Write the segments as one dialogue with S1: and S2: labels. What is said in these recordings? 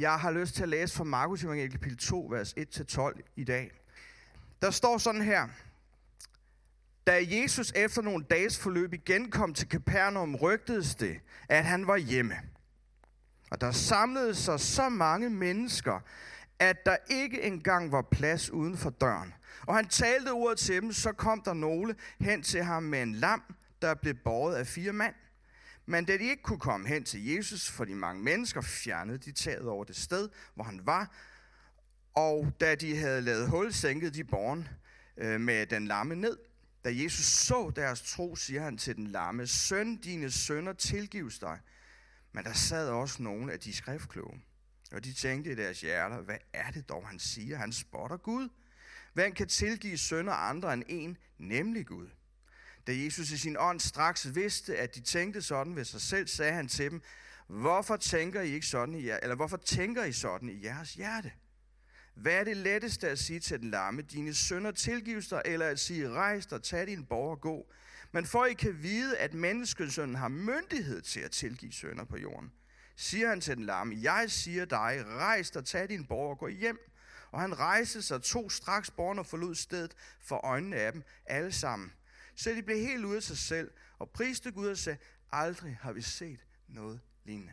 S1: Jeg har lyst til at læse fra Markus Evangeliet kapitel 2, vers 1-12 i dag. Der står sådan her. Da Jesus efter nogle dages forløb igen kom til Capernaum, rygtedes det, at han var hjemme. Og der samlede sig så mange mennesker, at der ikke engang var plads uden for døren. Og han talte ordet til dem, så kom der nogle hen til ham med en lam, der blev båret af fire mand. Men da de ikke kunne komme hen til Jesus, for de mange mennesker, fjernede de taget over det sted, hvor han var. Og da de havde lavet hul, sænkede de borgen øh, med den lamme ned. Da Jesus så deres tro, siger han til den lamme, Søn, dine sønner tilgives dig. Men der sad også nogle af de skriftkloge. Og de tænkte i deres hjerter, hvad er det dog, han siger? Han spotter Gud. Hvem kan tilgive sønder andre end en, nemlig Gud? Da Jesus i sin ånd straks vidste, at de tænkte sådan ved sig selv, sagde han til dem, hvorfor tænker I ikke sådan i jer, eller hvorfor tænker I sådan i jeres hjerte? Hvad er det letteste at sige til den lamme, dine sønder tilgives dig, eller at sige, rejs dig, tag din borger og gå? Men for I kan vide, at menneskesønnen har myndighed til at tilgive sønder på jorden, siger han til den lamme, jeg siger dig, rejs dig, tag din borger og gå hjem. Og han rejste sig, tog straks borgerne og forlod stedet for øjnene af dem, alle sammen. Så de blev helt ude af sig selv, og priste Gud og sagde, aldrig har vi set noget lignende.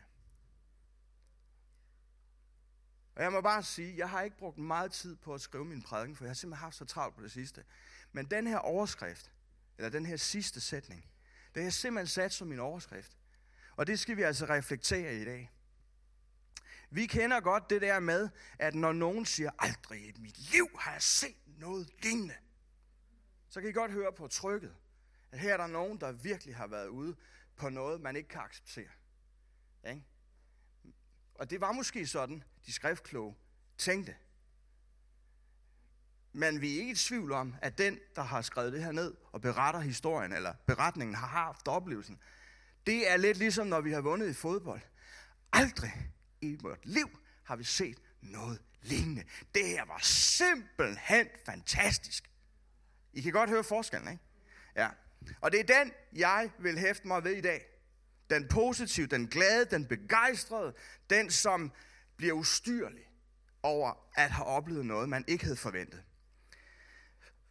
S1: Og jeg må bare sige, jeg har ikke brugt meget tid på at skrive min prædiken, for jeg har simpelthen haft så travlt på det sidste. Men den her overskrift, eller den her sidste sætning, det har jeg simpelthen sat som min overskrift. Og det skal vi altså reflektere i dag. Vi kender godt det der med, at når nogen siger, aldrig i mit liv har jeg set noget lignende, så kan I godt høre på trykket, at her er der nogen, der virkelig har været ude på noget, man ikke kan acceptere. Ikke? Og det var måske sådan, de skriftkloge tænkte. Men vi er ikke i tvivl om, at den, der har skrevet det her ned og beretter historien, eller beretningen har haft oplevelsen, det er lidt ligesom, når vi har vundet i fodbold. Aldrig i vores liv har vi set noget lignende. Det her var simpelthen fantastisk. I kan godt høre forskellen, ikke? Ja. Og det er den, jeg vil hæfte mig ved i dag. Den positive, den glade, den begejstrede, den som bliver ustyrlig over at have oplevet noget, man ikke havde forventet.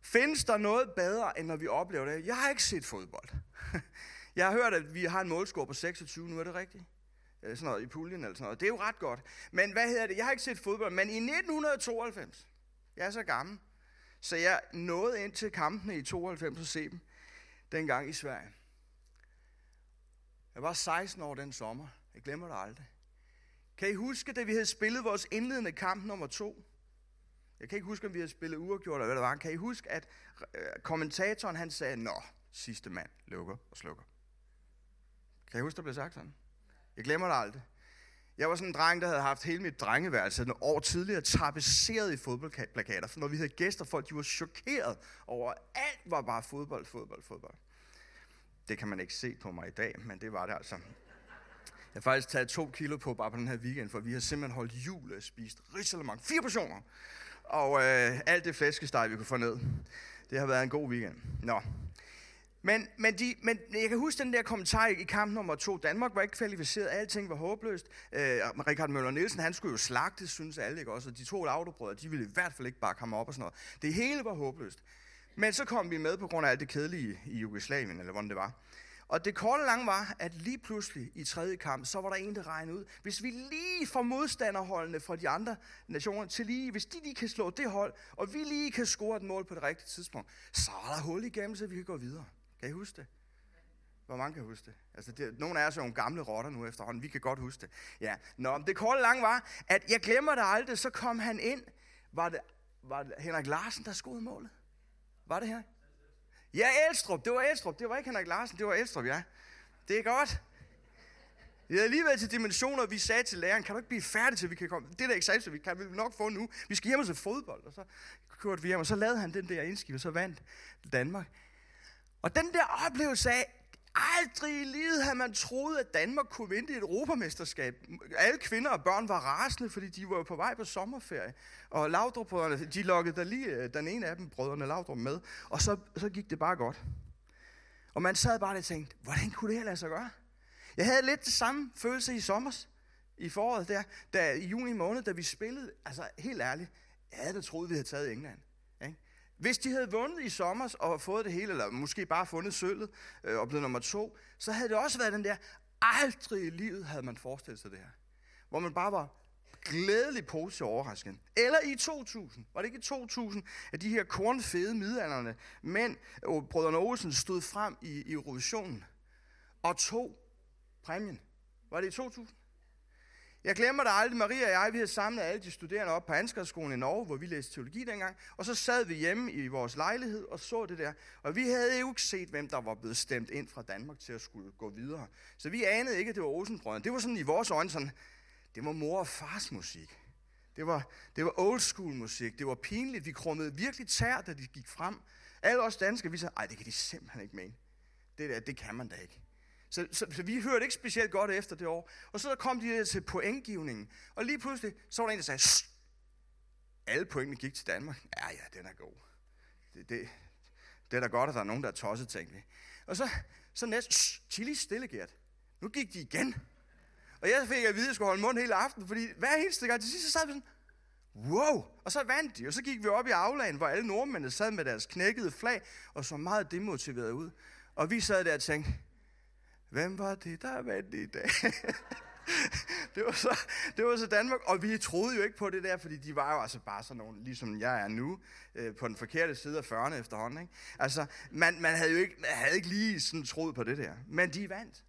S1: Findes der noget bedre, end når vi oplever det? Jeg har ikke set fodbold. Jeg har hørt, at vi har en målscore på 26 nu, er det rigtigt? Øh, sådan noget i puljen eller sådan noget. Det er jo ret godt. Men hvad hedder det? Jeg har ikke set fodbold, men i 1992, jeg er så gammel, så jeg nåede ind til kampene i 92 og se dem dengang i Sverige. Jeg var 16 år den sommer. Jeg glemmer det aldrig. Kan I huske, da vi havde spillet vores indledende kamp nummer to? Jeg kan ikke huske, om vi havde spillet uafgjort eller hvad det var. Kan I huske, at øh, kommentatoren han sagde, Nå, sidste mand lukker og slukker. Kan I huske, der blev sagt sådan? Jeg glemmer det aldrig. Jeg var sådan en dreng, der havde haft hele mit drengeværelse en år tidligere tapeseret i fodboldplakater. For når vi havde gæster, folk de var chokeret over, alt var bare fodbold, fodbold, fodbold. Det kan man ikke se på mig i dag, men det var det altså. Jeg har faktisk taget to kilo på bare på den her weekend, for vi har simpelthen holdt jul og spist risalemang. Fire portioner! Og øh, alt det flæskesteg, vi kunne få ned. Det har været en god weekend. Nå, men, men, de, men jeg kan huske den der kommentar i kamp nummer to. Danmark var ikke kvalificeret, alting var håbløst. Øh, Richard Møller Nielsen, han skulle jo slagtes, synes alle ikke også. Og de to lavdebrødre, de ville i hvert fald ikke bakke ham op og sådan noget. Det hele var håbløst. Men så kom vi med på grund af alt det kedelige i Jugoslavien, eller hvordan det var. Og det korte lange var, at lige pludselig i tredje kamp, så var der en, der regnede ud. Hvis vi lige får modstanderholdene fra de andre nationer til lige, hvis de lige kan slå det hold, og vi lige kan score et mål på det rigtige tidspunkt, så er der hul igennem, så vi kan gå videre. Kan I huske det? Hvor mange kan huske det? Altså, det, nogle af os er jo gamle rotter nu efterhånden. Vi kan godt huske det. Ja. Nå, det korte lange var, at jeg glemmer det aldrig, så kom han ind. Var det, var det Henrik Larsen, der skudde målet? Var det her? Ja, Elstrup. Det var Elstrup. Det var ikke Henrik Larsen, det var Elstrup, ja. Det er godt. Det er alligevel til dimensioner, vi sagde til læreren, kan du ikke blive færdig til, vi kan komme? Det der eksamen, vi kan vi nok få nu. Vi skal hjem og se fodbold. Og så kørte vi hjem, og så lavede han den der indskib, og så vandt Danmark. Og den der oplevelse af, aldrig i livet havde man troet, at Danmark kunne vinde et europamesterskab. Alle kvinder og børn var rasende, fordi de var på vej på sommerferie. Og Laudrup-brødrene, de lokkede der lige øh, den ene af dem, brødrene Laudrup, med. Og så, så gik det bare godt. Og man sad bare og tænkte, hvordan kunne det her lade sig gøre? Jeg havde lidt det samme følelse i sommer. i foråret der, da, i juni måned, da vi spillede, altså helt ærligt, jeg havde da troet, vi havde taget England. Ikke? Hvis de havde vundet i sommer og fået det hele, eller måske bare fundet sølvet øh, og blevet nummer to, så havde det også været den der, aldrig i livet havde man forestillet sig det her. Hvor man bare var glædelig positiv overrasket. Eller i 2000, var det ikke i 2000, at de her kornfede midalderne mænd, øh, og brødrene Olsen, stod frem i, i Eurovisionen og tog præmien. Var det i 2000? Jeg glemmer det aldrig. Maria og jeg, vi havde samlet alle de studerende op på Ansgarskolen i Norge, hvor vi læste teologi dengang. Og så sad vi hjemme i vores lejlighed og så det der. Og vi havde jo ikke set, hvem der var blevet stemt ind fra Danmark til at skulle gå videre. Så vi anede ikke, at det var Olsenbrødrene. Det var sådan i vores øjne sådan, det var mor og fars musik. Det var, det var old school musik. Det var pinligt. Vi krummede virkelig tær, da de gik frem. Alle os danskere, vi sagde, ej, det kan de simpelthen ikke mene. Det der, det kan man da ikke. Så, så, så vi hørte ikke specielt godt efter det år. Og så kom de der til pointgivningen. Og lige pludselig, så var der en, der sagde, Shh! alle pointene gik til Danmark. Ja, ja, den er god. Det, det, det er da godt, at der er nogen, der er tosset, tænkte vi. Og så, så næsten, chili stille, Gert. Nu gik de igen. Og jeg fik at vide, at jeg skulle holde mund hele aften, fordi hver eneste gang til sidst, så sad vi sådan, wow! Og så vandt de, og så gik vi op i aflagen, hvor alle nordmændene sad med deres knækkede flag, og så meget demotiveret ud. Og vi sad der og tænkte, hvem var det, der vandt i dag? det, var så, det var så Danmark, og vi troede jo ikke på det der, fordi de var jo altså bare sådan nogle, ligesom jeg er nu, øh, på den forkerte side af 40'erne efterhånden. Ikke? Altså, man, man havde jo ikke, man havde ikke lige sådan troet på det der, men de vandt.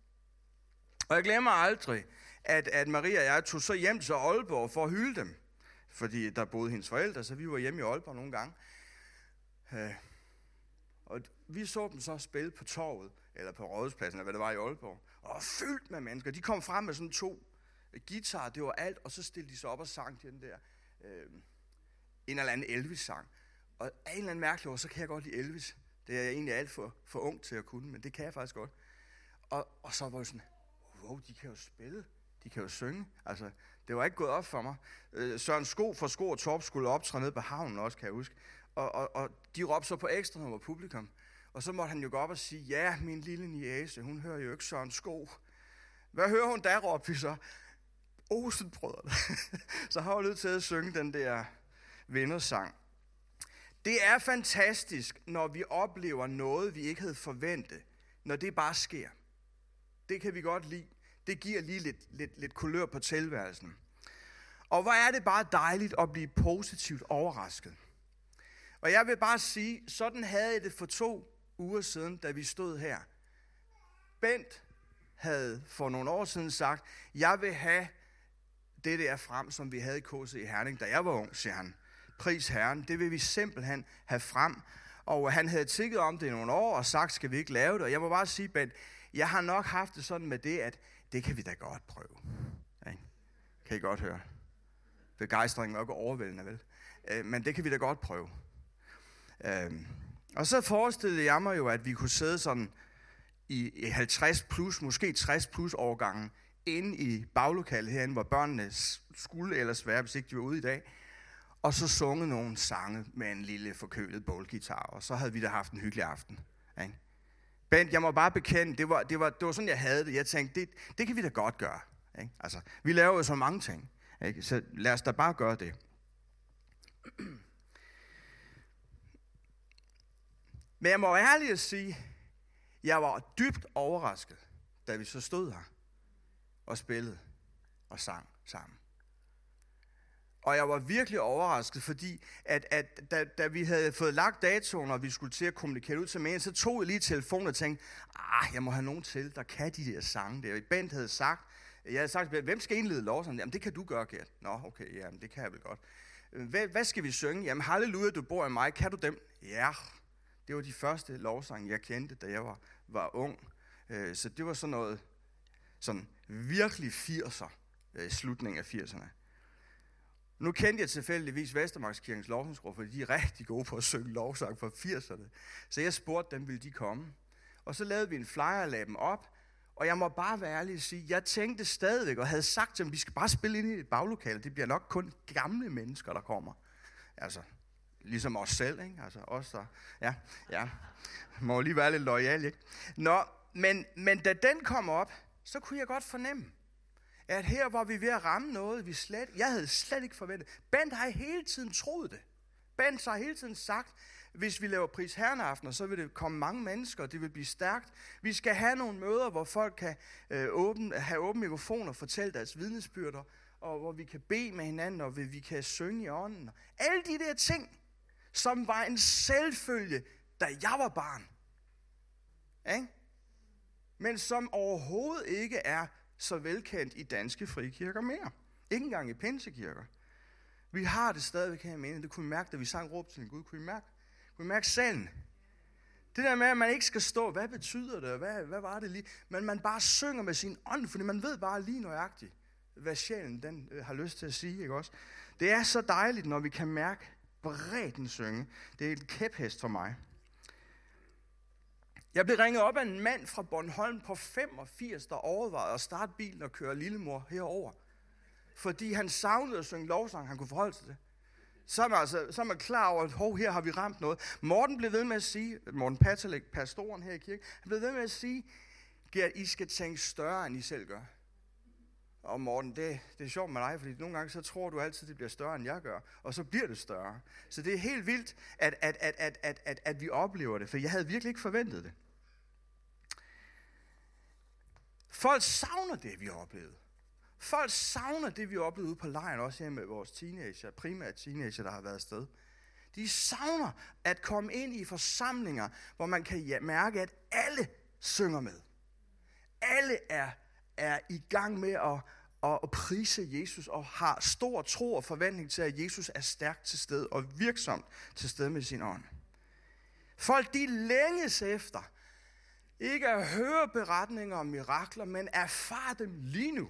S1: Og jeg glemmer aldrig, at, at Maria og jeg tog så hjem til Aalborg for at hylde dem. Fordi der boede hendes forældre, så vi var hjemme i Aalborg nogle gange. Øh, og vi så dem så spille på torvet, eller på rådhuspladsen, eller hvad det var i Aalborg. Og fyldt med mennesker. De kom frem med sådan to guitar, det var alt, og så stillede de sig op og sang den der, øh, en eller anden Elvis-sang. Og af en eller anden mærkelig år, så kan jeg godt lide Elvis. Det er jeg egentlig alt for, for ung til at kunne, men det kan jeg faktisk godt. Og, og så var jeg sådan, wow, de kan jo spille de kan jo synge. Altså, det var ikke gået op for mig. Øh, Søren Sko fra Sko og Torp skulle optræde ned på havnen også, kan jeg huske. Og, og, og de råbte så på ekstra nummer publikum. Og så måtte han jo gå op og sige, ja, min lille niæse, hun hører jo ikke Søren Sko. Hvad hører hun der, råbte vi så? Osenbrødrene. så har hun lyst til at synge den der vindersang. Det er fantastisk, når vi oplever noget, vi ikke havde forventet. Når det bare sker. Det kan vi godt lide det giver lige lidt, lidt, lidt kulør på tilværelsen. Og hvor er det bare dejligt at blive positivt overrasket. Og jeg vil bare sige, sådan havde jeg det for to uger siden, da vi stod her. Bent havde for nogle år siden sagt, jeg vil have det der frem, som vi havde i KC i Herning, da jeg var ung, siger han. Pris Herren, det vil vi simpelthen have frem. Og han havde tikket om det i nogle år og sagt, skal vi ikke lave det? Og jeg må bare sige, Bent, jeg har nok haft det sådan med det, at det kan vi da godt prøve. Kan I godt høre? Begejstringen er ikke overvældende, vel? Øh, men det kan vi da godt prøve. Øh, og så forestillede jeg mig jo, at vi kunne sidde sådan i 50 plus, måske 60 plus årgangen, inde i baglokalet herinde, hvor børnene skulle ellers være, hvis ikke de var ude i dag, og så sunget nogle sange med en lille forkølet bålgitar, og så havde vi da haft en hyggelig aften. Ikke? Bent, jeg må bare bekende, det var, det var, det var sådan, jeg havde det. Jeg tænkte, det, det kan vi da godt gøre. Ikke? Altså, vi laver jo så mange ting. Ikke? Så lad os da bare gøre det. Men jeg må ærligt sige, jeg var dybt overrasket, da vi så stod her og spillede og sang sammen. Og jeg var virkelig overrasket, fordi at, at da, da vi havde fået lagt datoen, og vi skulle til at kommunikere ud til mænd, så tog jeg lige telefonen og tænkte, ah, jeg må have nogen til, der kan de der sange der. Bent havde sagt, jeg havde sagt, hvem skal indlede lovsangen? Jamen, det kan du gøre, Gert. Nå, okay, jamen, det kan jeg vel godt. Hvad, hvad skal vi synge? Jamen, halleluja, du bor i mig. Kan du dem? Ja, det var de første lovsange, jeg kendte, da jeg var, var ung. Øh, så det var sådan noget, sådan virkelig 80'er, øh, slutningen af 80'erne. Nu kendte jeg tilfældigvis Vestermarkskirkens lovsangsgruppe, fordi de er rigtig gode på at synge lovsang fra 80'erne. Så jeg spurgte dem, ville de komme? Og så lavede vi en flyer og lagde dem op, og jeg må bare være ærlig og sige, jeg tænkte stadigvæk og havde sagt til dem, vi skal bare spille ind i et baglokale. Det bliver nok kun gamle mennesker, der kommer. Altså, ligesom os selv, ikke? Altså os, der, ja, ja. Må jo lige være lidt lojal, ikke? Nå, men, men da den kom op, så kunne jeg godt fornemme, at her var vi ved at ramme noget, vi slet, jeg havde slet ikke forventet. Bent har hele tiden troet det. Bent har hele tiden sagt, hvis vi laver pris herreaftener, så vil det komme mange mennesker, det vil blive stærkt. Vi skal have nogle møder, hvor folk kan øh, åbne, have åbne mikrofoner og fortælle deres vidnesbyrder, og hvor vi kan bede med hinanden, og vi kan synge i ånden. Alle de der ting, som var en selvfølge, da jeg var barn. Ikke? Men som overhovedet ikke er så velkendt i danske frikirker mere. Ikke engang i pinsekirker. Vi har det stadigvæk her i meningen. Det kunne vi mærke, da vi sang råb til en Gud. Kunne vi mærke, kunne vi mærke salen? Det der med, at man ikke skal stå, hvad betyder det, hvad, hvad var det lige? Men man bare synger med sin ånd, fordi man ved bare lige nøjagtigt, hvad sjælen den, øh, har lyst til at sige. Ikke også? Det er så dejligt, når vi kan mærke bredden synge. Det er et kæphest for mig. Jeg blev ringet op af en mand fra Bornholm på 85, der overvejede at starte bilen og køre lillemor herover. Fordi han savnede at synge lovsang, han kunne forholde sig til. Så er man, altså, så er man klar over, at hov, her har vi ramt noget. Morten blev ved med at sige, Morten Patelik, pastoren her i kirken, han blev ved med at sige, at I skal tænke større, end I selv gør. Og Morten, det, det er sjovt med dig, fordi nogle gange så tror du altid, det bliver større, end jeg gør. Og så bliver det større. Så det er helt vildt, at, at, at, at, at, at, at vi oplever det, for jeg havde virkelig ikke forventet det. Folk savner det, vi har oplevet. Folk savner det, vi har oplevet ude på lejren, også her med vores teenager, primært teenager, der har været afsted. De savner at komme ind i forsamlinger, hvor man kan mærke, at alle synger med. Alle er, er i gang med at, at prise Jesus og har stor tro og forventning til, at Jesus er stærkt til stede og virksomt til stede med sin ånd. Folk de længes efter ikke at høre beretninger om mirakler, men erfare dem lige nu.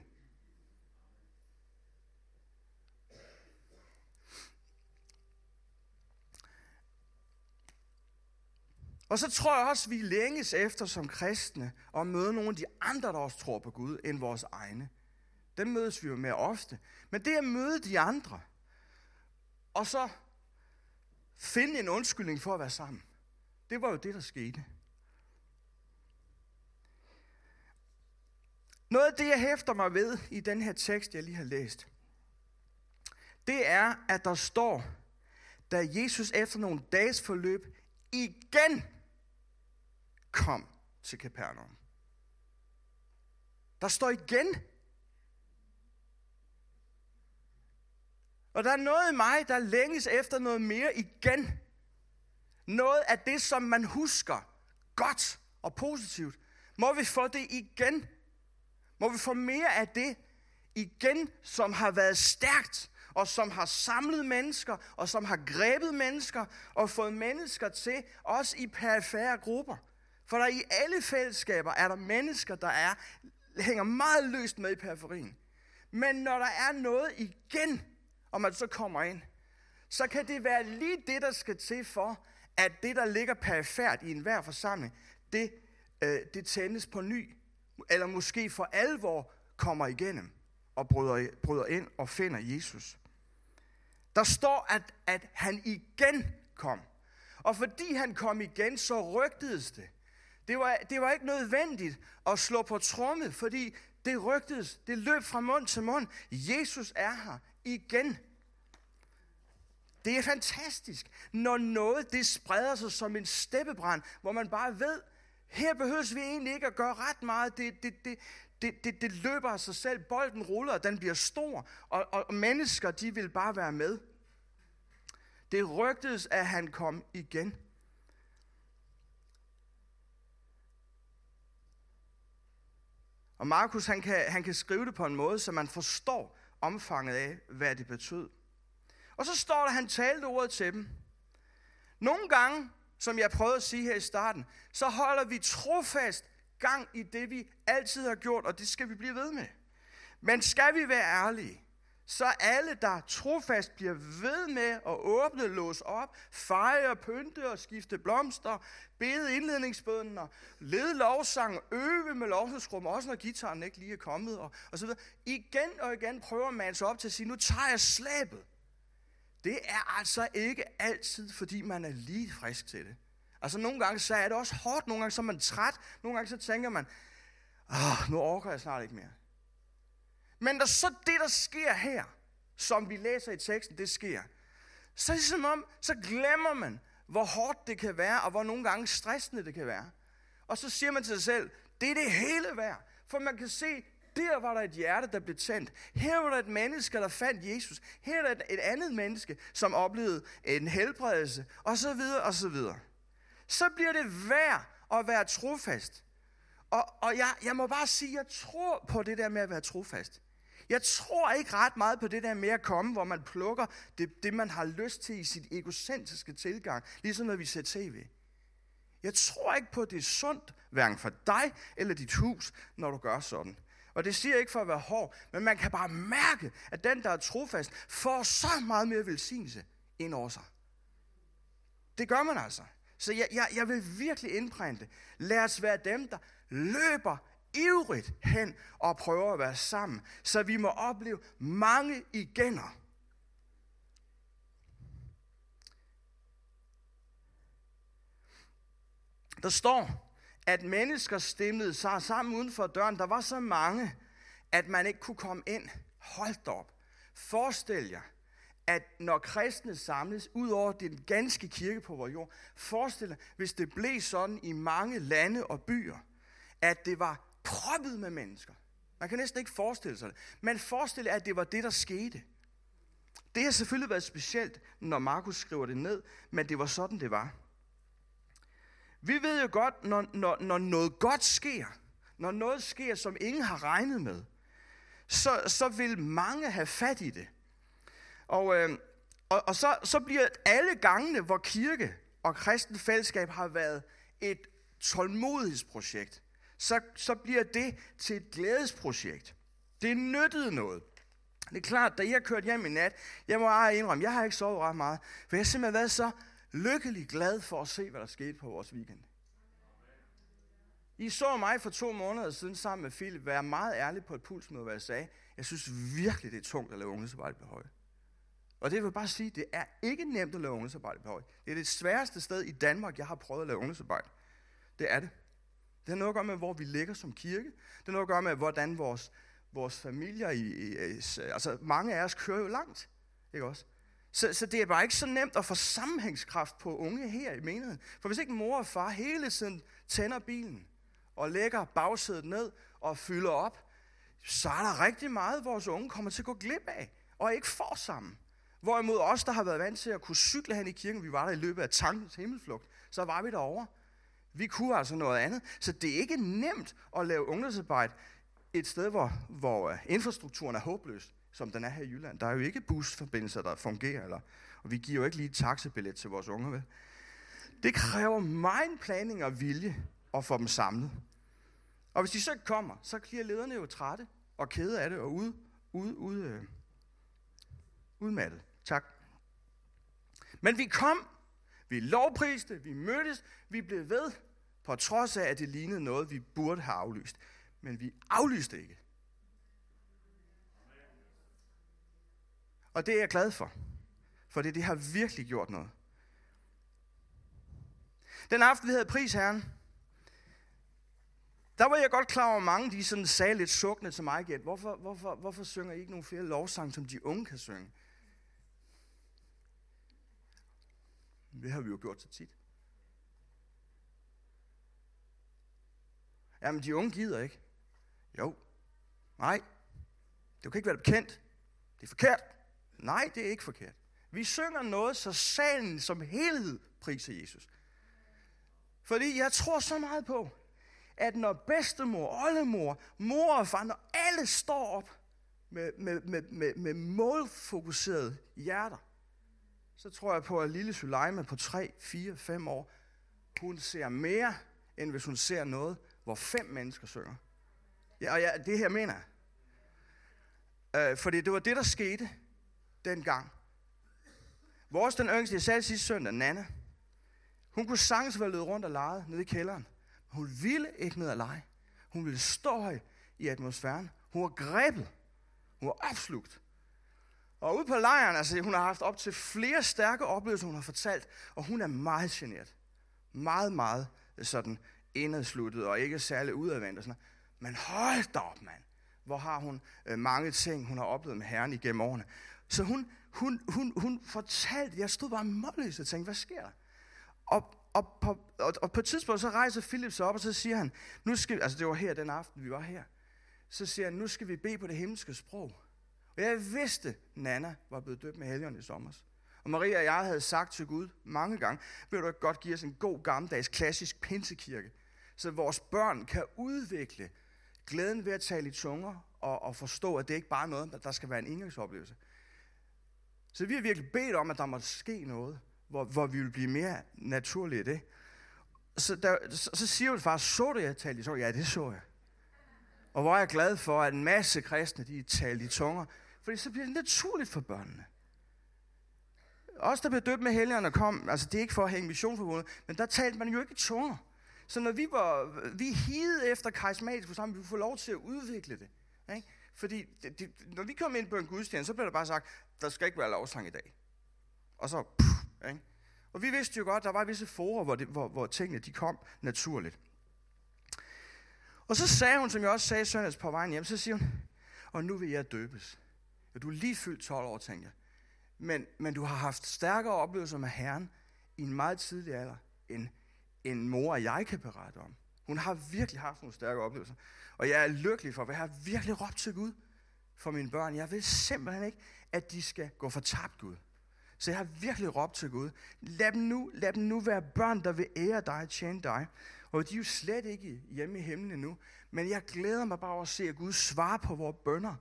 S1: Og så tror jeg også, at vi længes efter som kristne at møde nogle af de andre, der også tror på Gud, end vores egne. Dem mødes vi jo mere ofte. Men det at møde de andre, og så finde en undskyldning for at være sammen, det var jo det, der skete. Noget af det, jeg hæfter mig ved i den her tekst, jeg lige har læst, det er, at der står, da Jesus efter nogle dages forløb igen kom til Capernaum. Der står igen. Og der er noget i mig, der længes efter noget mere igen. Noget af det, som man husker godt og positivt. Må vi få det igen? Må vi få mere af det igen, som har været stærkt, og som har samlet mennesker, og som har grebet mennesker, og fået mennesker til, også i perifære grupper. For der i alle fællesskaber er der mennesker, der er, hænger meget løst med i periferien. Men når der er noget igen, og man så kommer ind, så kan det være lige det, der skal til for, at det, der ligger perifært i enhver forsamling, det, øh, det tændes på ny eller måske for alvor kommer igennem og bryder, bryder ind og finder Jesus. Der står, at, at han igen kom. Og fordi han kom igen, så rygtedes det. Det var, det var ikke nødvendigt at slå på tromme, fordi det rygtedes, det løb fra mund til mund. Jesus er her igen. Det er fantastisk, når noget det spreder sig som en steppebrand, hvor man bare ved, her behøves vi egentlig ikke at gøre ret meget. Det, det, det, det, det, det løber af sig selv. Bolden ruller, og den bliver stor. Og, og mennesker, de vil bare være med. Det rygtedes, at han kom igen. Og Markus han kan, han kan skrive det på en måde, så man forstår omfanget af, hvad det betød. Og så står der, at han talte ordet til dem. Nogle gange som jeg prøvede at sige her i starten, så holder vi trofast gang i det, vi altid har gjort, og det skal vi blive ved med. Men skal vi være ærlige, så alle, der trofast bliver ved med at åbne, låse op, fejre, pynte og skifte blomster, bede indledningsbønden og lede lovsang, øve med lovsangsrum, også når gitaren ikke lige er kommet, og, og så videre. Igen og igen prøver man sig op til at sige, nu tager jeg slæbet. Det er altså ikke altid, fordi man er lige frisk til det. Altså nogle gange så er det også hårdt, nogle gange så er man træt, nogle gange så tænker man, Åh, nu orker jeg snart ikke mere. Men der så det, der sker her, som vi læser i teksten, det sker, så er det som om, så glemmer man, hvor hårdt det kan være, og hvor nogle gange stressende det kan være. Og så siger man til sig selv, det er det hele værd. For man kan se, der var der et hjerte, der blev tændt. Her var der et menneske, der fandt Jesus. Her er der et, et andet menneske, som oplevede en helbredelse, og så videre, og så videre. Så bliver det værd at være trofast. Og, og jeg, jeg må bare sige, jeg tror på det der med at være trofast. Jeg tror ikke ret meget på det der med at komme, hvor man plukker det, det man har lyst til i sit egocentriske tilgang, ligesom når vi ser tv. Jeg tror ikke på, at det er sundt, hverken for dig eller dit hus, når du gør sådan. Og det siger jeg ikke for at være hård, men man kan bare mærke, at den, der er trofast, får så meget mere velsignelse ind over sig. Det gør man altså. Så jeg, jeg, jeg vil virkelig indprinte. Lad os være dem, der løber ivrigt hen og prøver at være sammen, så vi må opleve mange igener. Der står, at mennesker stemlede sig sammen uden for døren. Der var så mange, at man ikke kunne komme ind. Hold op. Forestil jer, at når kristne samles, ud over den ganske kirke på vores jord, forestil jer, hvis det blev sådan i mange lande og byer, at det var proppet med mennesker. Man kan næsten ikke forestille sig det. Men forestiller, at det var det, der skete. Det har selvfølgelig været specielt, når Markus skriver det ned, men det var sådan, det var. Vi ved jo godt, når, når, når noget godt sker, når noget sker, som ingen har regnet med, så, så vil mange have fat i det. Og, øh, og, og så, så bliver alle gangene, hvor kirke og kristen fællesskab har været et tålmodighedsprojekt, så, så bliver det til et glædesprojekt. Det nyttede noget. Det er klart, da jeg kørte hjem i nat, jeg må bare indrømme, jeg har ikke sovet ret meget, for jeg har simpelthen været så lykkelig glad for at se, hvad der skete på vores weekend. I så mig for to måneder siden sammen med Philip være meget ærlig på et pulsmøde, hvad jeg sagde. Jeg synes virkelig, det er tungt at lave ungdomsarbejde på høj. Og det vil bare sige, det er ikke nemt at lave ungdomsarbejde på høj. Det er det sværeste sted i Danmark, jeg har prøvet at lave ungdomsarbejde. Det er det. Det har noget at gøre med, hvor vi ligger som kirke. Det har noget at gøre med, hvordan vores, vores familier, i, i, altså mange af os kører jo langt. Ikke også? Så, så det er bare ikke så nemt at få sammenhængskraft på unge her i menigheden. For hvis ikke mor og far hele tiden tænder bilen og lægger bagsædet ned og fylder op, så er der rigtig meget, vores unge kommer til at gå glip af og ikke får sammen. Hvorimod os, der har været vant til at kunne cykle hen i kirken, vi var der i løbet af tankens himmelflugt, så var vi derovre. Vi kunne altså noget andet. Så det er ikke nemt at lave ungdomsarbejde et sted, hvor, hvor øh, infrastrukturen er håbløs som den er her i Jylland. Der er jo ikke busforbindelser, der fungerer, eller, og vi giver jo ikke lige et taxabillet til vores unge. Vel? Det kræver meget planning og vilje at få dem samlet. Og hvis de så ikke kommer, så bliver lederne jo trætte og kede af det og ude, ude, ude, øh, udmattet. Tak. Men vi kom, vi lovpriste, vi mødtes, vi blev ved, på trods af, at det lignede noget, vi burde have aflyst. Men vi aflyste ikke. Og det er jeg glad for. For det, det har virkelig gjort noget. Den aften, vi havde pris, Herren, der var jeg godt klar over, at mange de sådan sagde lidt sukkende til mig igen. Hvorfor, hvorfor, hvorfor synger I ikke nogle flere lovsange, som de unge kan synge? Det har vi jo gjort så tit. Jamen, de unge gider ikke. Jo. Nej. Det kan ikke være bekendt. Det er forkert. Nej, det er ikke forkert. Vi synger noget, så salen som helhed priser Jesus. Fordi jeg tror så meget på, at når bedstemor, oldemor, mor og far, når alle står op med, med, med, med, med målfokuserede hjerter, så tror jeg på, at lille Suleima på 3, 4, 5 år, hun ser mere, end hvis hun ser noget, hvor fem mennesker synger. Ja, og ja, det her mener jeg. Øh, fordi det var det, der skete dengang. Vores den yngste, jeg sagde sidste søndag, Nana, hun kunne sagtens være løbet rundt og lege nede i kælderen. Men hun ville ikke ned og lege. Hun ville stå høj i atmosfæren. Hun var grebet. Hun var opslugt. Og ude på lejren, altså hun har haft op til flere stærke oplevelser, hun har fortalt, og hun er meget generet. Meget, meget øh, sådan indadsluttet og ikke særlig udadvendt og sådan Men hold da op, mand. hvor har hun øh, mange ting, hun har oplevet med Herren igennem årene. Så hun, hun, hun, hun fortalte, jeg stod bare målløs og tænkte, hvad sker der? Og, og, på, og, og på et tidspunkt, så rejser Philip sig op, og så siger han, nu skal, altså det var her den aften, vi var her, så siger han, nu skal vi bede på det himmelske sprog. Og jeg vidste, Nana var blevet døbt med helgen i sommer. Og Maria og jeg havde sagt til Gud mange gange, vil du ikke godt give os en god gammeldags klassisk pinsekirke, så vores børn kan udvikle glæden ved at tale i tunger og, og forstå, at det ikke bare er noget, der skal være en indgangsoplevelse. Så vi har virkelig bedt om, at der måtte ske noget, hvor, hvor vi ville blive mere naturlige i det. Så, der, så, så siger vi far, så du, jeg talte i tunger? Ja, det så jeg. Og hvor er jeg glad for, at en masse kristne, de talte i tunger, fordi så bliver det naturligt for børnene. Os, der blev døbt med helgerne kom, altså det er ikke for at hænge missionforbundet, men der talte man jo ikke i tunger. Så når vi var, vi hede efter karismatisk forsamling, vi få lov til at udvikle det. Ikke? Fordi det, det, når vi kom ind på en gudstjeneste, så blev der bare sagt, der skal ikke være lovsang i dag. Og så, puh, ikke? Og vi vidste jo godt, der var visse forer, hvor, det, hvor, hvor tingene de kom naturligt. Og så sagde hun, som jeg også sagde søndags på vejen hjem, så siger hun, og nu vil jeg døbes. Ja, du er lige fyldt 12 år, tænker jeg. Men, men du har haft stærkere oplevelser med Herren i en meget tidlig alder, end, end mor og jeg kan berette om. Hun har virkelig haft nogle stærke oplevelser. Og jeg er lykkelig for, at jeg har virkelig råbt til Gud for mine børn. Jeg vil simpelthen ikke, at de skal gå for tabt Gud. Så jeg har virkelig råbt til Gud. Lad dem nu, lad dem nu være børn, der vil ære dig og tjene dig. Og de er jo slet ikke hjemme i himlen endnu. Men jeg glæder mig bare over at se, at Gud svarer på vores bønder.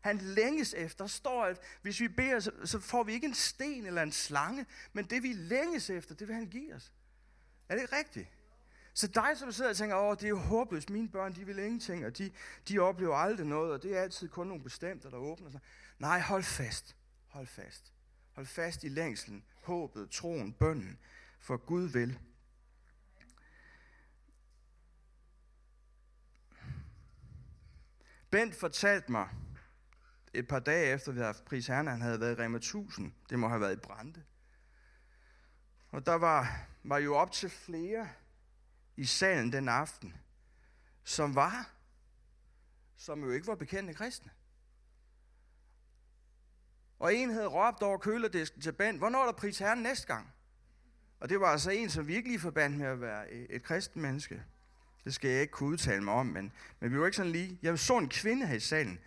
S1: Han længes efter. Der står, at hvis vi beder, så, så får vi ikke en sten eller en slange, men det vi længes efter, det vil han give os. Er det ikke rigtigt? Så dig, som sidder og tænker, åh, det er jo håbløst, mine børn, de vil ingenting, og de, de oplever aldrig noget, og det er altid kun nogle bestemte, der åbner sig. Nej, hold fast. Hold fast. Hold fast i længslen, håbet, troen, bønnen, for Gud vil. Bent fortalte mig, et par dage efter vi havde haft pris herren, han havde været i Rema 1000. Det må have været i Brande. Og der var, var jo op til flere i salen den aften, som var, som jo ikke var bekendte kristne. Og en havde råbt over køledisken til Bent, hvornår er der pris herren næste gang? Og det var altså en, som virkelig forbandt med at være et kristen menneske. Det skal jeg ikke kunne udtale mig om, men, men vi var ikke sådan lige. Jeg så en kvinde her i salen,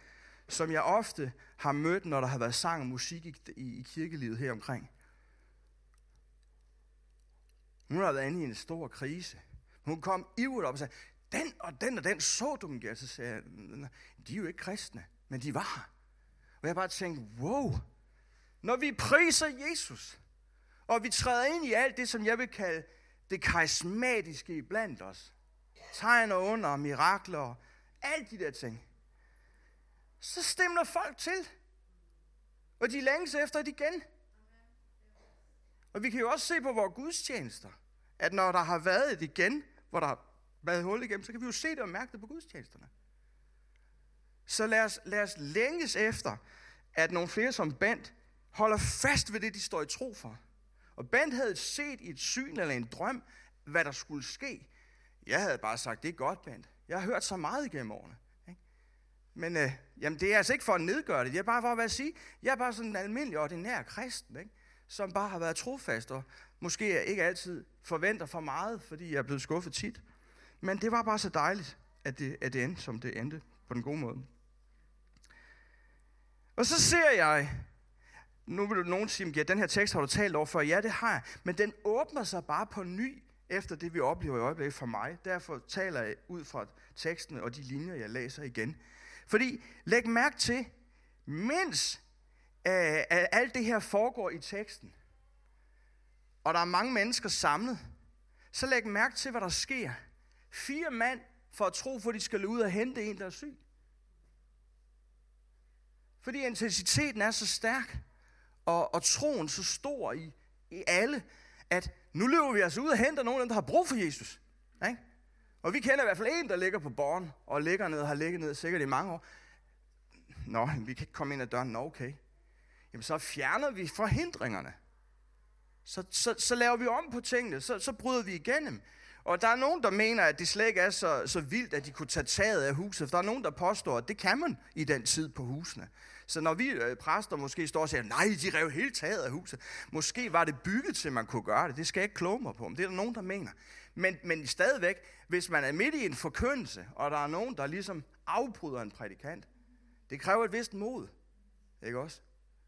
S1: som jeg ofte har mødt, når der har været sang og musik i, i, i kirkelivet her omkring. Hun har været inde i en stor krise. Hun kom ivrigt op og sagde, den og den og den så du dem Så sagde jeg, de er jo ikke kristne, men de var Og jeg bare tænkte, wow, når vi priser Jesus, og vi træder ind i alt det, som jeg vil kalde det karismatiske blandt os, tegn og under, mirakler og alle de der ting, så stemmer folk til. Og de længes efter det igen. Og vi kan jo også se på vores gudstjenester, at når der har været et igen, hvor der har været hul igennem, så kan vi jo se det og mærke det på gudstjenesterne. Så lad os, lad os længes efter, at nogle flere som Bent holder fast ved det, de står i tro for. Og Bent havde set i et syn eller en drøm, hvad der skulle ske. Jeg havde bare sagt, det er godt, Bent. Jeg har hørt så meget igennem årene. Ikke? Men øh, jamen, det er altså ikke for at nedgøre det. Det er bare for at være sige, jeg er bare sådan en almindelig, ordinær kristen, ikke? som bare har været trofast og måske ikke altid forventer for meget, fordi jeg er blevet skuffet tit. Men det var bare så dejligt, at det, at det endte, som det endte på den gode måde. Og så ser jeg, nu vil du nogen sige, at den her tekst har du talt over før. Ja, det har jeg. Men den åbner sig bare på ny, efter det vi oplever i øjeblikket for mig. Derfor taler jeg ud fra teksten og de linjer, jeg læser igen. Fordi, læg mærke til, mens øh, alt det her foregår i teksten, og der er mange mennesker samlet, så læg mærke til, hvad der sker. Fire mand for at tro, for de skal ud og hente en, der er syg. Fordi intensiteten er så stærk, og, og troen så stor i, i alle, at nu løber vi altså ud og henter nogen af dem, der har brug for Jesus. Ikke? Og vi kender i hvert fald en, der ligger på borgen, og ligger ned og har ligget ned sikkert i mange år. Nå, vi kan ikke komme ind ad døren. Nå, okay. Jamen, så fjerner vi forhindringerne. Så, så, så laver vi om på tingene, så, så bryder vi igennem. Og der er nogen, der mener, at det slet ikke er så, så vildt, at de kunne tage taget af huset. For der er nogen, der påstår, at det kan man i den tid på husene. Så når vi øh, præster måske står og siger, nej, de rev hele taget af huset. Måske var det bygget til, at man kunne gøre det. Det skal jeg ikke kloge mig på, men det er der nogen, der mener. Men, men stadigvæk, hvis man er midt i en forkyndelse, og der er nogen, der ligesom afbryder en prædikant, det kræver et vist mod. Ikke også?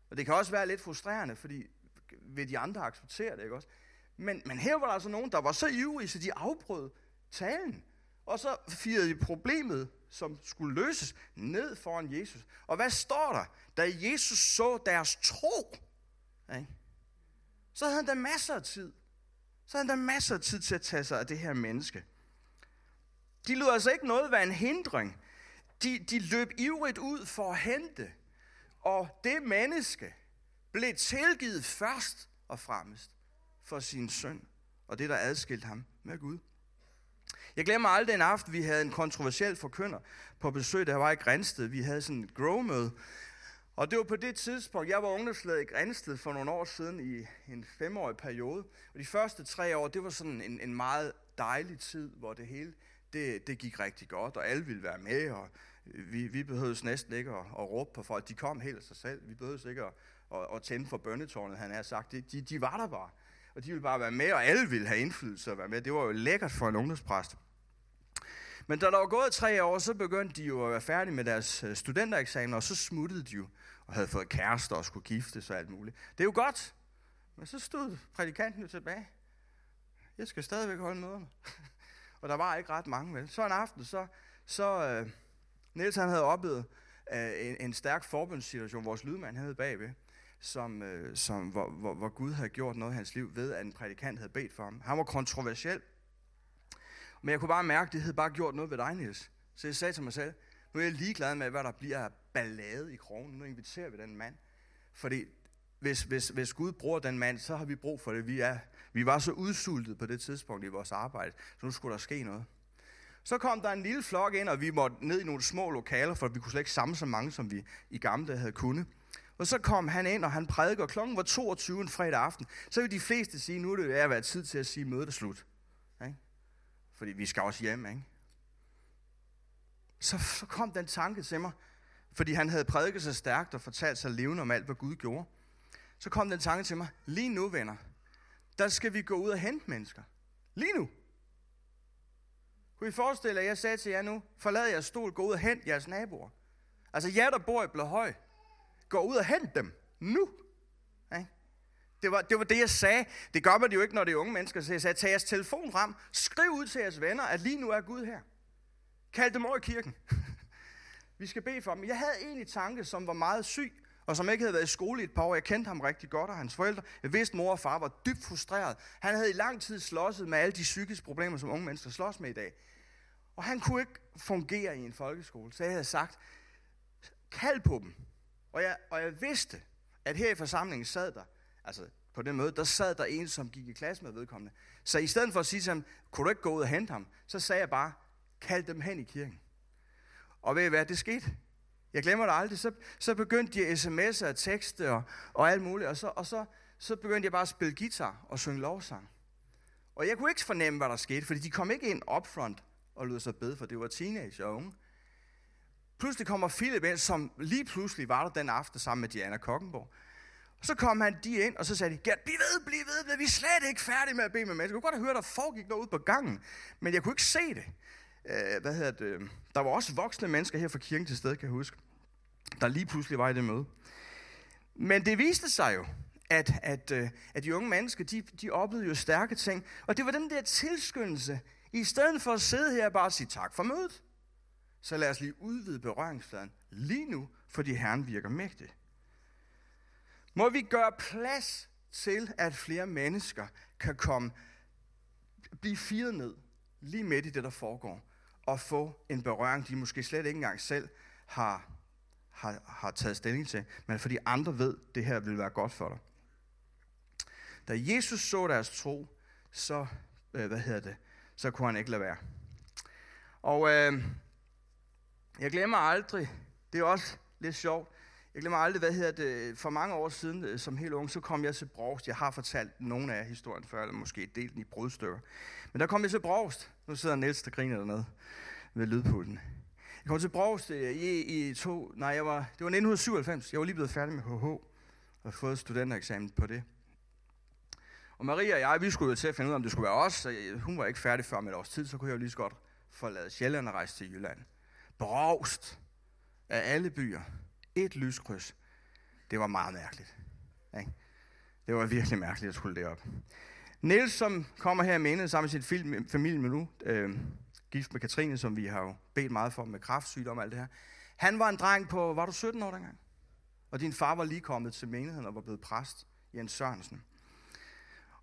S1: Og det kan også være lidt frustrerende, fordi vil de andre acceptere det, ikke også? Men, men her var der altså nogen, der var så ivrige, så de afbrød talen. Og så firede de problemet, som skulle løses, ned foran Jesus. Og hvad står der? Da Jesus så deres tro, ikke? så havde han da masser af tid. Så havde han da masser af tid til at tage sig af det her menneske. De lod altså ikke noget være en hindring. De, de løb ivrigt ud for at hente. Og det menneske blev tilgivet først og fremmest for sin søn, og det, der adskilte ham med Gud. Jeg glemmer aldrig en aften, vi havde en kontroversiel forkynder på besøg, der var i Grænsted. Vi havde sådan et grow-møde, og det var på det tidspunkt, jeg var ungdomsleder i Grænsted for nogle år siden i en femårig periode. Og de første tre år, det var sådan en, en meget dejlig tid, hvor det hele det, det gik rigtig godt, og alle ville være med, og øh, vi, vi behøvede næsten ikke at, at råbe på folk. De kom helt af sig selv. Vi behøvede ikke at, at, at tænde for bønnetårnet, han har sagt. De, de, de var der bare. Og de ville bare være med, og alle ville have indflydelse at være med. Det var jo lækkert for en ungdomspræst. Men da der var gået tre år, så begyndte de jo at være færdige med deres øh, studentereksamen, og så smuttede de jo og havde fået kærester og skulle gifte sig og alt muligt. Det er jo godt. Men så stod prædikanten jo tilbage. Jeg skal stadigvæk holde møderne. og der var ikke ret mange, vel? Så en aften, så, så uh, Niels han havde oplevet uh, en, en stærk forbundssituation. Vores lydmand havde bagved som, øh, som, hvor, hvor, hvor Gud havde gjort noget i hans liv ved, at en prædikant havde bedt for ham. Han var kontroversiel. Men jeg kunne bare mærke, at det havde bare gjort noget ved dig, Niels. Så jeg sagde til mig selv, nu er jeg ligeglad med, hvad der bliver af ballade i krogen. Nu inviterer vi den mand. Fordi hvis, hvis, hvis Gud bruger den mand, så har vi brug for det. Vi, er, vi var så udsultet på det tidspunkt i vores arbejde, så nu skulle der ske noget. Så kom der en lille flok ind, og vi måtte ned i nogle små lokaler, for vi kunne slet ikke samle så mange, som vi i gamle dage havde kunnet. Og så kom han ind, og han prædiker, klokken var 22 en fredag aften. Så vil de fleste sige, nu er det ved at være tid til at sige, mødet er slut. Ikke? Fordi vi skal også hjem, ikke? Så, så kom den tanke til mig, fordi han havde prædiket så stærkt og fortalt sig levende om alt, hvad Gud gjorde. Så kom den tanke til mig, lige nu venner, der skal vi gå ud og hente mennesker. Lige nu. Kunne I forestille jer, at jeg sagde til jer nu, forlad jeres stol, gå ud og hent jeres naboer. Altså jer, der bor i Blåhøj, gå ud og hent dem. Nu. Okay? Det var, det var det, jeg sagde. Det gør man jo ikke, når det er unge mennesker. Så jeg sagde, tag jeres telefon frem, skriv ud til jeres venner, at lige nu er Gud her. Kald dem over i kirken. Vi skal bede for dem. Jeg havde en i tanke, som var meget syg, og som ikke havde været i skole i et par år. Jeg kendte ham rigtig godt, og hans forældre. Jeg vidste, mor og far var dybt frustreret. Han havde i lang tid slåsset med alle de psykiske problemer, som unge mennesker slås med i dag. Og han kunne ikke fungere i en folkeskole. Så jeg havde sagt, kald på dem. Og jeg, og jeg vidste, at her i forsamlingen sad der, altså på den møde, der sad der en, som gik i klasse med vedkommende. Så i stedet for at sige til ham, kunne du ikke gå ud og hente ham, så sagde jeg bare, kald dem hen i kirken. Og ved I hvad, det skete. Jeg glemmer det aldrig. Så, så begyndte de sms'er og tekste og, og alt muligt, og, så, og så, så begyndte jeg bare at spille guitar og synge lovsang. Og jeg kunne ikke fornemme, hvad der skete, fordi de kom ikke ind upfront og lød sig bede, for det var teenage og unge. Pludselig kommer Philip ind, som lige pludselig var der den aften sammen med Diana Kokkenborg. Og så kom han de ind, og så sagde de, Gert, bliv ved, bliv ved, vi er slet ikke færdige med at bede med mennesker. Jeg kunne godt have hørt, at der foregik noget ude på gangen, men jeg kunne ikke se det. Øh, hvad hedder det? Der var også voksne mennesker her fra kirken til stede, kan jeg huske, der lige pludselig var i det møde. Men det viste sig jo, at, at, øh, at de unge mennesker, de, de oplevede jo stærke ting. Og det var den der tilskyndelse, i stedet for at sidde her og bare sige tak for mødet, så lad os lige udvide berøringsfladen lige nu, fordi Herren virker mægtig. Må vi gøre plads til, at flere mennesker kan komme, blive firet ned, lige midt i det, der foregår, at få en berøring, de måske slet ikke engang selv har, har, har taget stilling til, men fordi andre ved, at det her vil være godt for dig. Da Jesus så deres tro, så, øh, hvad hedder det, så kunne han ikke lade være. Og øh, jeg glemmer aldrig, det er også lidt sjovt, Jeg glemmer aldrig, hvad hedder det, for mange år siden, øh, som helt ung, så kom jeg til Brogst. Jeg har fortalt nogle af historien før, eller måske delt den i brudstykker. Men der kom jeg til Brogst. Nu sidder Niels, der griner dernede ved lydpulten. Jeg kom til Brogs øh, i, i to, nej, jeg var, det var 1997. Jeg var lige blevet færdig med HH og fået studentereksamen på det. Og Maria og jeg, vi skulle jo til at finde ud af, om det skulle være os. Hun var ikke færdig før med et års tid, så kunne jeg jo lige så godt forlade Sjælland og rejse til Jylland. Brogst af alle byer. Et lyskryds. Det var meget mærkeligt. Ikke? Det var virkelig mærkeligt at skulle derop. Niels, som kommer her med sammen med sin familie med nu, øh, gift med Katrine, som vi har jo bedt meget for med kraftsygdom og alt det her. Han var en dreng på, var du 17 år dengang? Og din far var lige kommet til menigheden og var blevet præst, Jens Sørensen.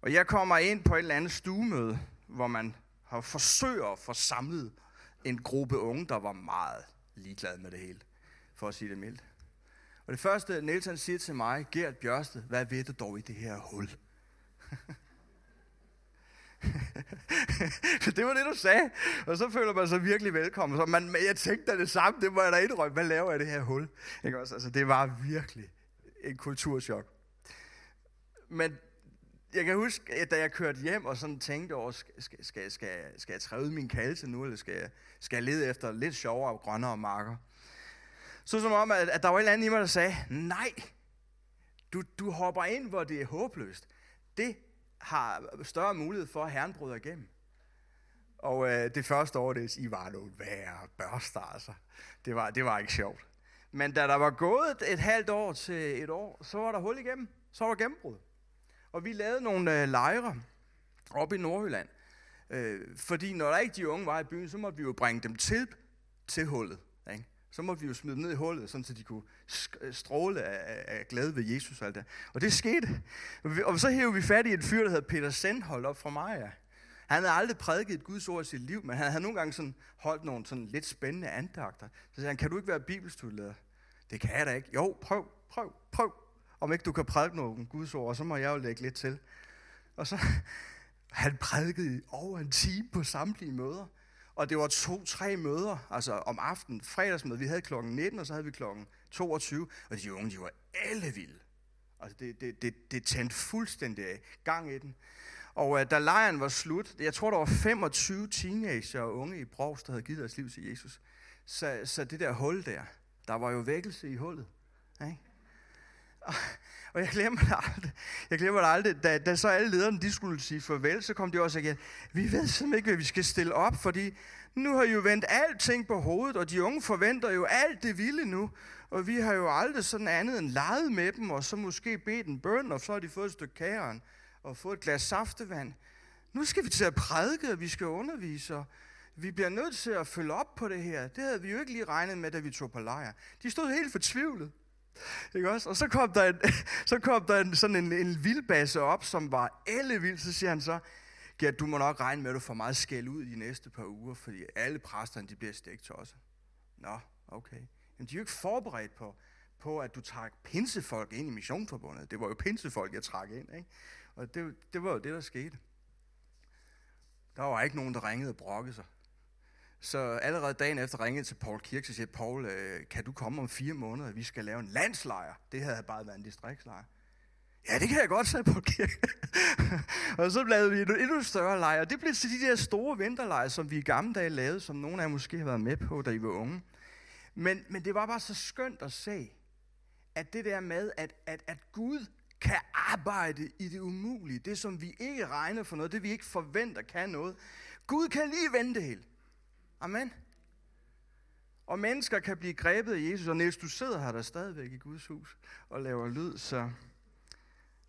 S1: Og jeg kommer ind på et eller andet stuemøde, hvor man har forsøgt at få samlet en gruppe unge, der var meget ligeglade med det hele, for at sige det mildt. Og det første, Nielsen siger til mig, Gert Bjørsted, hvad ved du dog i det her hul? det var det, du sagde. Og så føler man sig virkelig velkommen. Så man, jeg tænkte da det samme, det må jeg da indrømme. Hvad laver jeg det her hul? Ikke også? Altså, det var virkelig en kulturschok. Men jeg kan huske, at da jeg kørte hjem og sådan tænkte over, skal, skal, skal, skal, jeg træde min kalse nu, eller skal jeg, skal jeg lede efter lidt sjovere og grønnere marker? Så som om, at, at der var en eller anden i mig, der sagde, nej, du, du hopper ind, hvor det er håbløst. Det har større mulighed for, at Herren bryder igennem. Og øh, det første år, det, I var nogle værre børster, altså. Det var, det var ikke sjovt. Men da der var gået et, et halvt år til et år, så var der hul igennem. Så var der gennembrud. Og vi lavede nogle øh, lejre op i Nordjylland. Øh, fordi når der ikke de unge var i byen, så måtte vi jo bringe dem til, til hullet. Ikke? Så måtte vi jo smide dem ned i hullet, sådan, så de kunne stråle af, af glæde ved Jesus og alt det. Og det skete. Og så hævde vi fat i en fyr, der hedder Peter Sendhold op fra Maja. Han havde aldrig prædiket et Guds ord i sit liv, men han havde nogle gange sådan holdt nogle sådan lidt spændende andagter. Så sagde han, kan du ikke være bibelstudieleder? Det kan jeg da ikke. Jo, prøv, prøv, prøv. Om ikke du kan prædike nogle Guds ord, så må jeg jo lægge lidt til. Og så, han prædikede i over en time på samtlige møder. Og det var to-tre møder, altså om aftenen, fredagsmøde. Vi havde klokken 19, og så havde vi klokken 22. Og de unge, de var alle vilde. Altså det, det, det, det tændte fuldstændig af. Gang i den. Og uh, da lejren var slut, jeg tror, der var 25 teenager og unge i Brogs, der havde givet deres liv til Jesus. Så, så det der hul der, der var jo vækkelse i hullet. Ikke? Og jeg glemmer det aldrig. Jeg glemmer det aldrig. Da, da så alle lederne de skulle sige farvel, så kom de også igen. Vi ved simpelthen ikke, hvad vi skal stille op, fordi nu har I jo vendt alting på hovedet, og de unge forventer jo alt det vilde nu. Og vi har jo aldrig sådan andet end leget med dem, og så måske bedt en bøn, og så har de fået et stykke kæren og fået et glas saftevand. Nu skal vi til at prædike, og vi skal undervise, og vi bliver nødt til at følge op på det her. Det havde vi jo ikke lige regnet med, da vi tog på lejr. De stod helt fortvivlet. Ikke også? Og så kom der, en, så kom der en, sådan en, en vildbasse op, som var ellevild. Så siger han så, Gert, du må nok regne med, at du får meget skæld ud i de næste par uger, fordi alle præsterne de bliver stegt også. Nå, okay. Men de er jo ikke forberedt på, på, at du trak pinsefolk ind i missionforbundet. Det var jo pinsefolk, jeg trak ind. Ikke? Og det, det var jo det, der skete. Der var ikke nogen, der ringede og brokkede sig. Så allerede dagen efter ringede til Paul Kirk, og siger, Paul, øh, kan du komme om fire måneder, vi skal lave en landslejr? Det havde bare været en distriktslejr. Ja, det kan jeg godt, sagde Paul Kirk. og så lavede vi en endnu større lejr. Det blev til de der store vinterlejre, som vi i gamle dage lavede, som nogle af jer måske har været med på, da I var unge. Men, men det var bare så skønt at se, at det der med, at, at, at Gud kan arbejde i det umulige, det som vi ikke regner for noget, det vi ikke forventer kan noget. Gud kan lige vende det hele. Amen. Og mennesker kan blive grebet af Jesus, og Niels, du sidder her der stadigvæk i Guds hus og laver lyd, så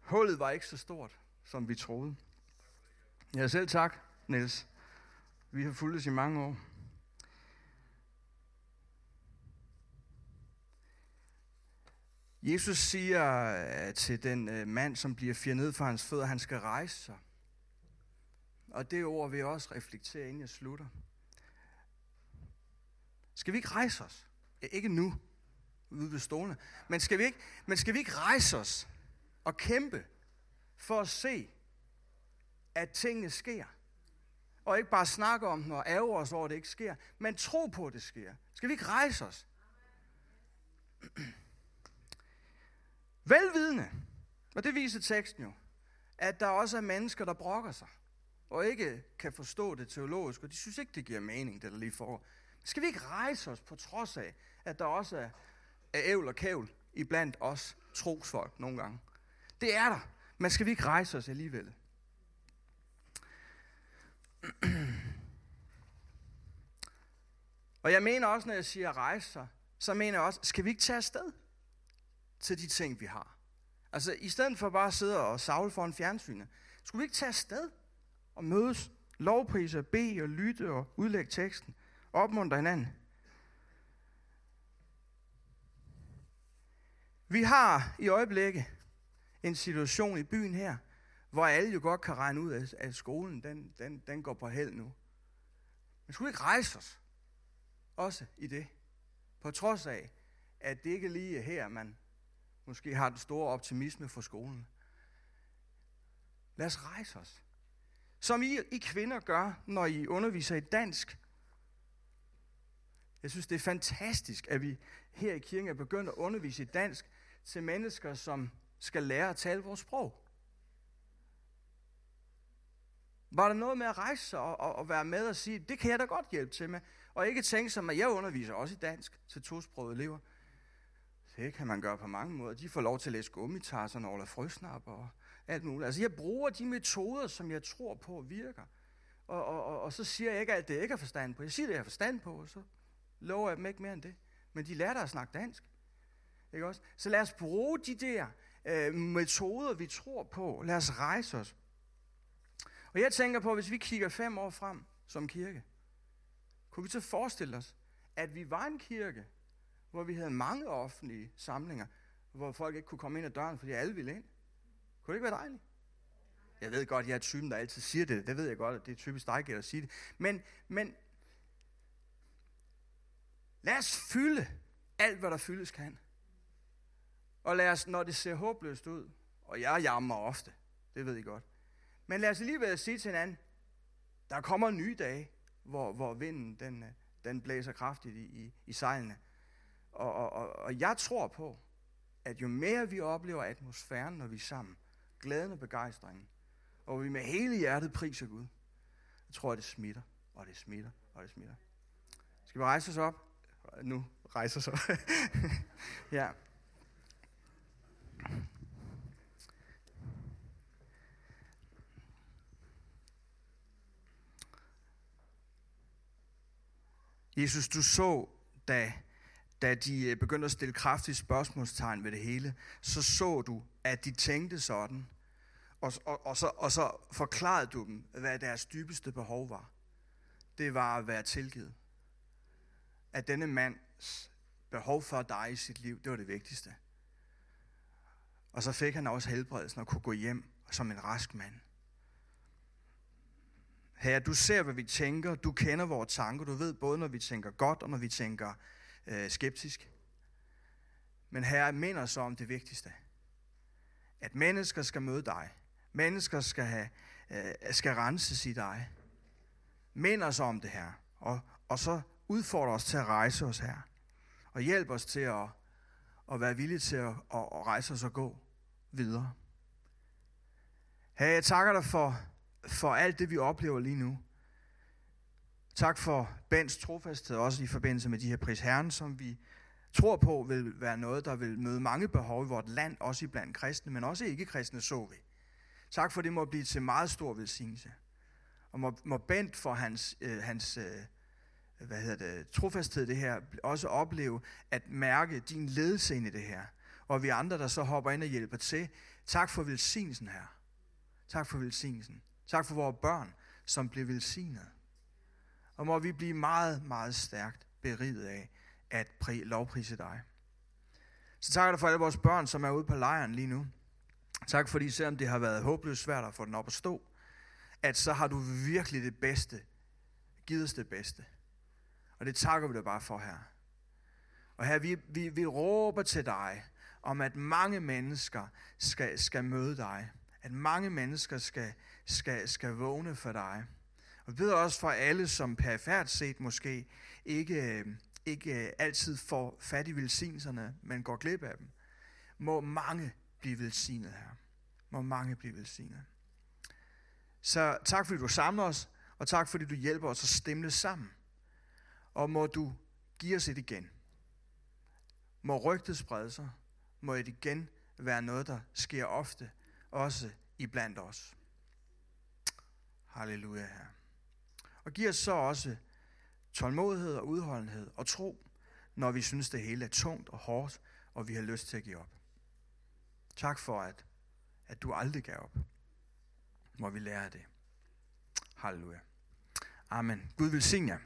S1: hullet var ikke så stort, som vi troede. Ja, selv tak, Niels. Vi har fulgt i mange år. Jesus siger øh, til den øh, mand, som bliver fjernet fra hans fødder, at han skal rejse sig. Og det ord vil jeg også reflektere, inden jeg slutter. Skal vi ikke rejse os? Ikke nu, ude ved stolene. Men skal, vi ikke, men skal vi ikke rejse os og kæmpe for at se, at tingene sker? Og ikke bare snakke om dem og ærge os over, at det ikke sker, men tro på, at det sker. Skal vi ikke rejse os? Velvidende, og det viser teksten jo, at der også er mennesker, der brokker sig, og ikke kan forstå det teologisk, og de synes ikke, det giver mening, det der lige får. Skal vi ikke rejse os på trods af, at der også er, er ævl og kævl iblandt os trosfolk nogle gange? Det er der, men skal vi ikke rejse os alligevel? Og jeg mener også, når jeg siger rejse sig, så mener jeg også, skal vi ikke tage afsted til de ting, vi har? Altså, i stedet for bare at sidde og savle foran fjernsynet, skulle vi ikke tage afsted og mødes, lovprise, bede og lytte og udlægge teksten, opmuntre hinanden? Vi har i øjeblikket en situation i byen her, hvor alle jo godt kan regne ud, at skolen den, den, den går på held nu. Men skulle vi ikke rejse os også i det? På trods af, at det ikke lige er her, man måske har den store optimisme for skolen. Lad os rejse os. Som I, I kvinder gør, når I underviser i dansk. Jeg synes, det er fantastisk, at vi her i kirken er begyndt at undervise i dansk til mennesker, som skal lære at tale vores sprog. Var der noget med at rejse sig og, og, og være med og sige, det kan jeg da godt hjælpe til med. Og ikke tænke som, at jeg underviser også i dansk til tosprogede elever. Det kan man gøre på mange måder. De får lov til at læse gummitarsen og frøsnap og alt muligt. Altså jeg bruger de metoder, som jeg tror på virker. Og, og, og, og så siger jeg ikke alt det, jeg ikke har forstand på. Jeg siger det, jeg har forstand på, og så lover jeg dem ikke mere end det. Men de lærer at snakke dansk. Ikke også? Så lad os bruge de der øh, metoder, vi tror på. Lad os rejse os. Og jeg tænker på, hvis vi kigger fem år frem som kirke, kunne vi så forestille os, at vi var en kirke, hvor vi havde mange offentlige samlinger, hvor folk ikke kunne komme ind ad døren, fordi alle ville ind. Kunne det ikke være dejligt? Jeg ved godt, jeg er typen, der altid siger det. Det ved jeg godt, at det er typisk dig, at sige det. Men, men lad os fylde alt, hvad der fyldes kan. Og lad os, når det ser håbløst ud, og jeg jammer ofte, det ved I godt, men lad os alligevel sige til hinanden, der kommer nye dage, hvor, hvor vinden den, øh, den blæser kraftigt i, i, i sejlene. Og, og, og, og jeg tror på, at jo mere vi oplever atmosfæren, når vi er sammen, glæden og begejstringen, og vi med hele hjertet priser Gud, jeg tror, at det smitter, og det smitter, og det smitter. Skal vi rejse os op? Nu rejser sig. ja. Jesus, du så, da, da de øh, begyndte at stille kraftige spørgsmålstegn ved det hele, så så du, at de tænkte sådan, og, og, og, så, og så forklarede du dem, hvad deres dybeste behov var. Det var at være tilgivet. At denne mands behov for dig i sit liv, det var det vigtigste. Og så fik han også helbredelsen og kunne gå hjem som en rask mand. Herre, du ser, hvad vi tænker. Du kender vores tanker. Du ved både, når vi tænker godt, og når vi tænker øh, skeptisk. Men Herre, minder os om det vigtigste. At mennesker skal møde dig. Mennesker skal, have, øh, skal renses i dig. Mind os om det her. Og, og så udfordrer os til at rejse os her. Og hjælp os til at, at være villige til at, at, rejse os og gå videre. Herre, jeg takker dig for for alt det, vi oplever lige nu. Tak for Bens trofasthed, også i forbindelse med de her prisherren, som vi tror på vil være noget, der vil møde mange behov i vort land, også i blandt kristne, men også ikke-kristne, så vi. Tak for, det må blive til meget stor velsignelse. Og må, må Bent for hans, øh, hans øh, hvad hedder det, trofasthed det her, også opleve at mærke din ledelse ind i det her. Og vi andre, der så hopper ind og hjælper til, tak for velsignelsen her. Tak for velsignelsen. Tak for vores børn, som bliver velsignet. Og må vi blive meget, meget stærkt beriget af at lovprise dig. Så takker dig for alle vores børn, som er ude på lejren lige nu. Tak fordi, selvom det har været håbløst svært at få den op at stå, at så har du virkelig det bedste, givet os det bedste. Og det takker vi dig bare for her. Og her, vi, vi, vi råber til dig, om at mange mennesker skal, skal møde dig. At mange mennesker skal, skal, skal vågne for dig. Og vi beder også for alle, som perifært set måske ikke, ikke altid får fat i velsignelserne, men går glip af dem. Må mange blive velsignet her. Må mange blive velsignet. Så tak fordi du samler os, og tak fordi du hjælper os at stemme sammen. Og må du give os et igen. Må rygtet sprede sig. Må et igen være noget, der sker ofte, også iblandt os. Halleluja her. Og giv os så også tålmodighed og udholdenhed og tro, når vi synes, det hele er tungt og hårdt, og vi har lyst til at give op. Tak for, at, at du aldrig gav op. Må vi lære af det. Halleluja. Amen. Gud vil jer.